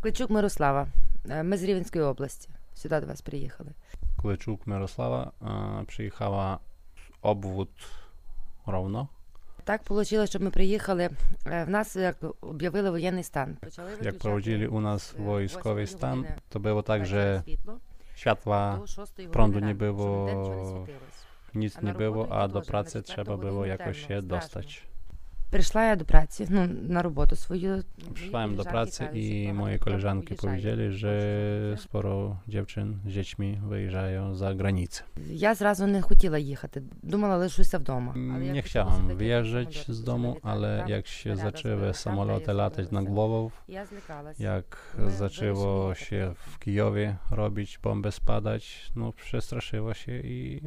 Кличук Мирослава. Е, ми з Рівенської області. Сюди до вас приїхали. Кличук Мирослава е, приїхала обвод Ровно. Так вийшло, що ми приїхали. Е, в нас як об'явили воєнний стан. Почали як проводили у нас військовий стан, то було так, що світла пронду не було, ніц не було, а до праці треба було якось ще достати. Прийшла я до праці, ну, на роботу свою. Przyszłałem do pracy i moje koleżanki powiedzieli, że sporo dziewczyn z dziećmi wyjeżdżają za granicę. Я зразу не хотіла їхати, думала, лишуся вдома. Ale jak Nie почалося chciałam таке, wyjeżdżać самоліти z почали domu, літати ale там, jak się снаряди zaczęły збили там, samoloty та я latać nad збилася. głową, Я злякалася. jak My zaczęło wyruszyliśmy się tak w Kijowie robić, bomby spadać, no przestraszyła się i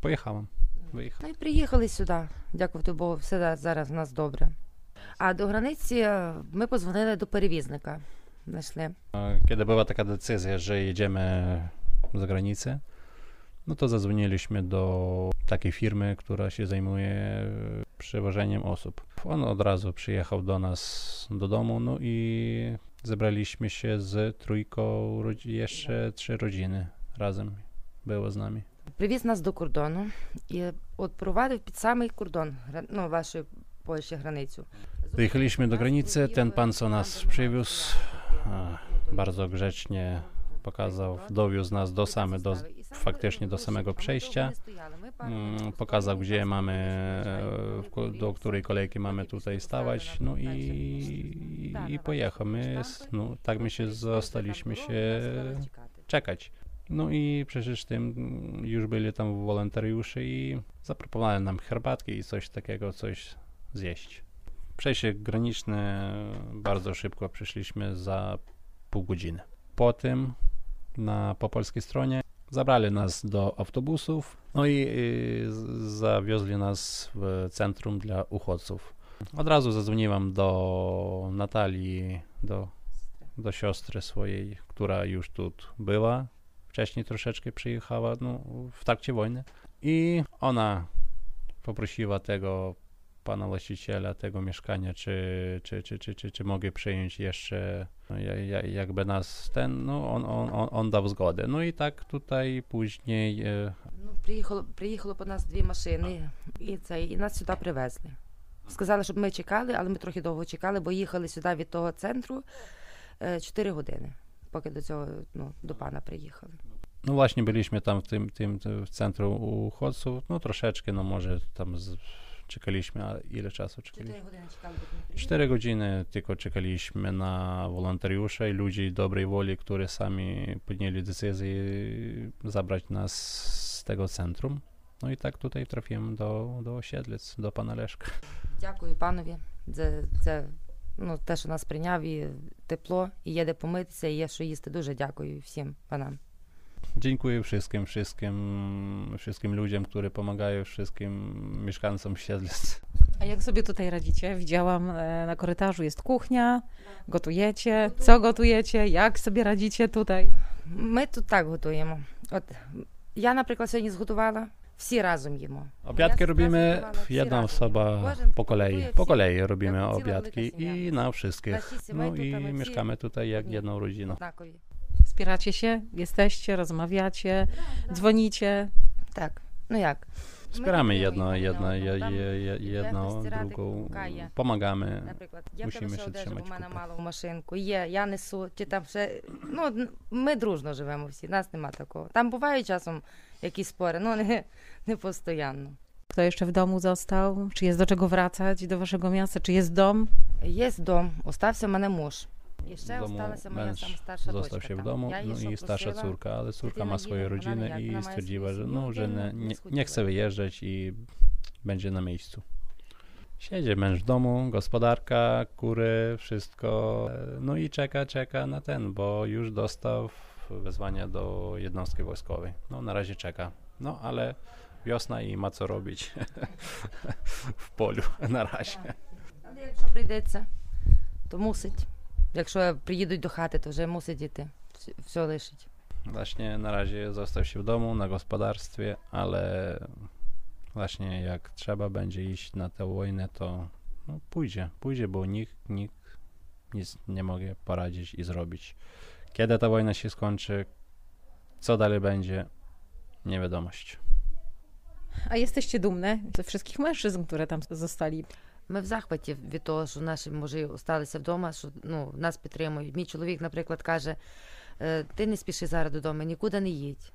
pojechałam. Wyjechałam. Ну і приїхали сюди. Дякувати Богу, все зараз в нас добре. А до границі е, ми позвонили до перевізника. Знайшли. A Kiedy była taka decyzja, że jedziemy za granicę, no to zadzwoniliśmy do takiej firmy, która się zajmuje przewożeniem osób. On od razu przyjechał do nas do domu, no i zebraliśmy się z trójką, rodzi- jeszcze trzy rodziny razem było z nami. Привіз нас до кордону і от провадив під самий кордон гра- ну, вашої Польщі границю. Dojechaliśmy do granicy, ten pan co nas przywiózł, a, bardzo grzecznie pokazał, dowiózł nas do same, do, faktycznie do samego przejścia. Mm, pokazał, gdzie mamy, e, w ko- do której kolejki mamy tutaj stawać, no i, i pojechał. My, s- no, tak my się zostaliśmy się czekać. No i przecież tym już byli tam wolontariusze i zaproponowali nam herbatki i coś takiego, coś zjeść. Przejście graniczne bardzo szybko przeszliśmy za pół godziny. Potem na po polskiej stronie zabrali nas do autobusów, no i y, z- zawiozli nas w centrum dla uchodźców. Od razu zadzwoniłam do Natalii, do, do siostry swojej, która już tu była Wcześniej troszeczkę przyjechała no, w trakcie wojny. I ona poprosiła tego pana właściciela tego mieszkania, czy, czy, czy, czy, czy, czy mogę przyjąć jeszcze no, ja- ja- jakby nas ten, no on, on, on, on dał zgodę. No i tak tutaj później e, Ну, приїхало, приїхало по нас дві машини, і, це, і нас сюди привезли. Сказали, щоб ми чекали, але ми трохи довго чекали, бо їхали сюди від того центру 4 години, поки до цього ну, до пана приїхали. no właśnie byliśmy tam w tym, tym w centrum uchodźców, no troszeczkę, no może tam z, czekaliśmy, a ile czasu czekaliśmy? години чекали, поки він приїхав. 4 godziny tylko czekaliśmy na wolontariuszy i ludzi dobrej woli, którzy sami podjęli decyzję zabrać nas z tego centrum. No i tak tutaj trafiłem do, do osiedlic, do pana Leszka. Дякую панові за це, ну, те, що нас прийняв, і тепло, і є де помитися, і є що їсти. Дуже дякую всім панам. Dziękuję wszystkim, wszystkim, wszystkim ludziom, którzy pomagają, wszystkim mieszkańcom Siedlic. A jak sobie tutaj radzicie? Widziałam e, na korytarzu jest kuchnia, gotujecie. Co gotujecie? Jak sobie radzicie tutaj? Ми тут так готуємо. От я, наприклад, сьогодні зготувала, всі разом їмо. Obiadki Ja robimy zgotowała trzy jedna razy. osoba Kłażę- po kolei. gotuję Po всі- kolei robimy jak cała obiadki wielka i семья. na wszystkich. Наші сімей No тут i tam всі mieszkamy tutaj jak Ні. jedną rodziną. однакові. Wspieracie się? Jesteście? Rozmawiacie? Dzwonicie? Так, ну як? Wspieramy Ми jedno, підтримуємо jedno, одне je, одного. Там, je, je, іде jedno хтось стирати, drugą. кукає. Pomagamy. Наприклад, я Musimy Musimy się ще одежу, бо trzymać в мене kupy. мало в машинку. Є, я несу, чи там ще. Ну, н- ми дружно живемо всі, нас нема такого. Там бувають часом якісь спори, ну не, не постійно. Kto jeszcze w domu został? Czy jest do czego wracać do waszego miasta? Czy jest dom? Є дом, остався в мене муж. w domu męż został się w domu no i starsza córka, ale córka ma swoje rodziny i stwierdziła, że no, że nie, nie chce wyjeżdżać i będzie na miejscu. Siedzi męż w domu, gospodarka, kury, wszystko. No i czeka, czeka na ten, bo już dostał wezwania do jednostki wojskowej. No na razie czeka. No ale wiosna i ma co robić w polu na razie. Ale jak przyjdzie, to musić. Якщо приїдуть до хати, то вже мусить іти. Все- Все лишить. Właśnie na razie został się w domu, na gospodarstwie, ale właśnie jak trzeba będzie iść na tę wojnę, to no, pójdzie, pójdzie, bo nikt, nikt nic nie mogę poradzić i zrobić. Kiedy ta wojna się skończy, co dalej będzie, nie wiadomość. A jesteście dumne ze wszystkих mężczyzn, które tam zostali? Ми в захваті від того, що наші мужі залишилися вдома, що ну, нас підтримують. Мій чоловік, наприклад, каже: «Е, ти не спіши зараз додому, нікуди не їдь.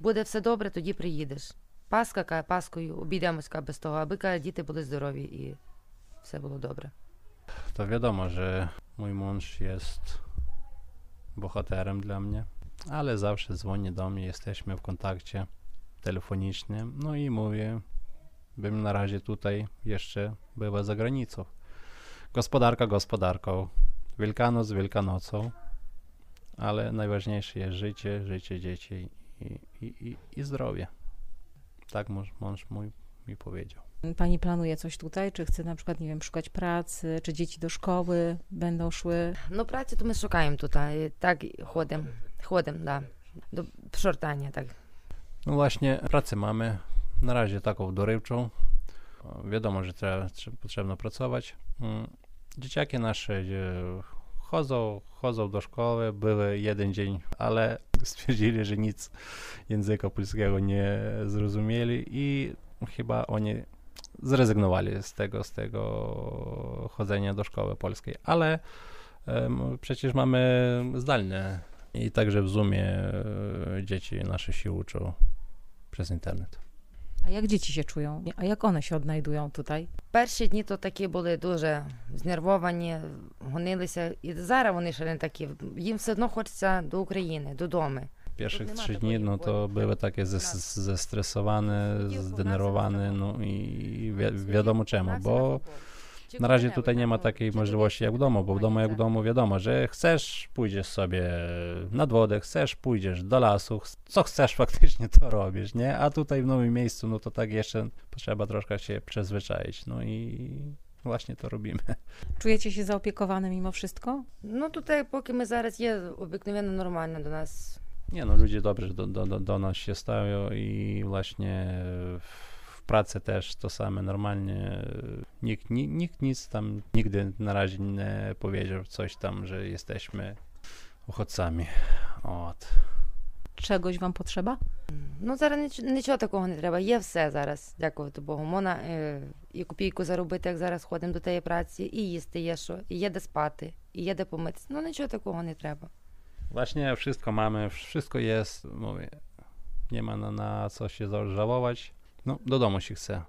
Буде все добре, тоді приїдеш. Паска, паскою обійдемось без того, аби каже, діти були здорові і все було добре. To wiadomo, że mój mąż jest bohaterem dla mnie, ale zawsze dzwoni do mnie, jesteśmy w kontakcie telefonicznym. No i mówię, bym na razie tutaj jeszcze była za granicą. Gospodarka gospodarką, Wielkanoc Wielkanocą, ale najważniejsze jest życie, życie dzieci i, i, i, i zdrowie. Tak mąż, mąż mój mi powiedział. Pani planuje coś tutaj? Czy chce na przykład, nie wiem, szukać pracy? Czy dzieci do szkoły będą szły? No pracy to my szukamy tutaj, tak, chłodem, chłodem, da, do przortania, tak. No właśnie, pracę mamy, na razie taką dorywczą. Wiadomo, że trzeba, potrzebno pracować. Mm, Dzieciaki nasze chodzą, chodzą do szkoły, były jeden dzień, ale stwierdzili, że nic języka polskiego nie zrozumieli i chyba oni zrezygnowali z tego, z tego chodzenia do szkoły polskiej. Ale em, przecież mamy zdalne i także w Zoomie e, dzieci nasze się uczą przez internet. A jak dzieci się czują? A jak one się odnajdują tutaj? Перші дні то такі були дуже знервовані, гонилися. І зараз вони ще не такі. Їм все одно хочеться до України, додому. Pierwszych nie ma trzy tego dni no to niepokoju. były takie zes- zestresowane, zdenerwowane, no i wi- wiadomo czemu, bo na razie tutaj nie ma takiej możliwości jak w domu, bo w domu jak w domu wiadomo, że chcesz, pójdziesz sobie nad wodę, chcesz, pójdziesz do lasu, co chcesz faktycznie to robisz, nie? A tutaj w nowym miejscu, no to tak jeszcze trzeba troszkę się przyzwyczaić, no i właśnie to robimy. Czujecie się zaopiekowane mimo wszystko? No tutaj póki my zaraz jest obyknowione normalnie do nas. Nie no, ludzie dobrze do, do, do, do nas się stają i właśnie... W pracy też to same normalnie. Nikt, ni, nikt nic tam nigdy na razie nie powiedział coś tam, że jesteśmy uchodźcami. От. Czegoś wam potrzeba? Ну, зараз ніч- нічого такого не треба. Є все зараз, дякувати Богу. Можна е, і копійку заробити, як зараз ходимо до тієї праці, і їсти є що, і є де спати, і є де помитися. Ну, нічого такого не треба. Właśnie wszystko mamy, wszystko jest, mówię, nie ma na, na co się żałować. No, do domu się chce.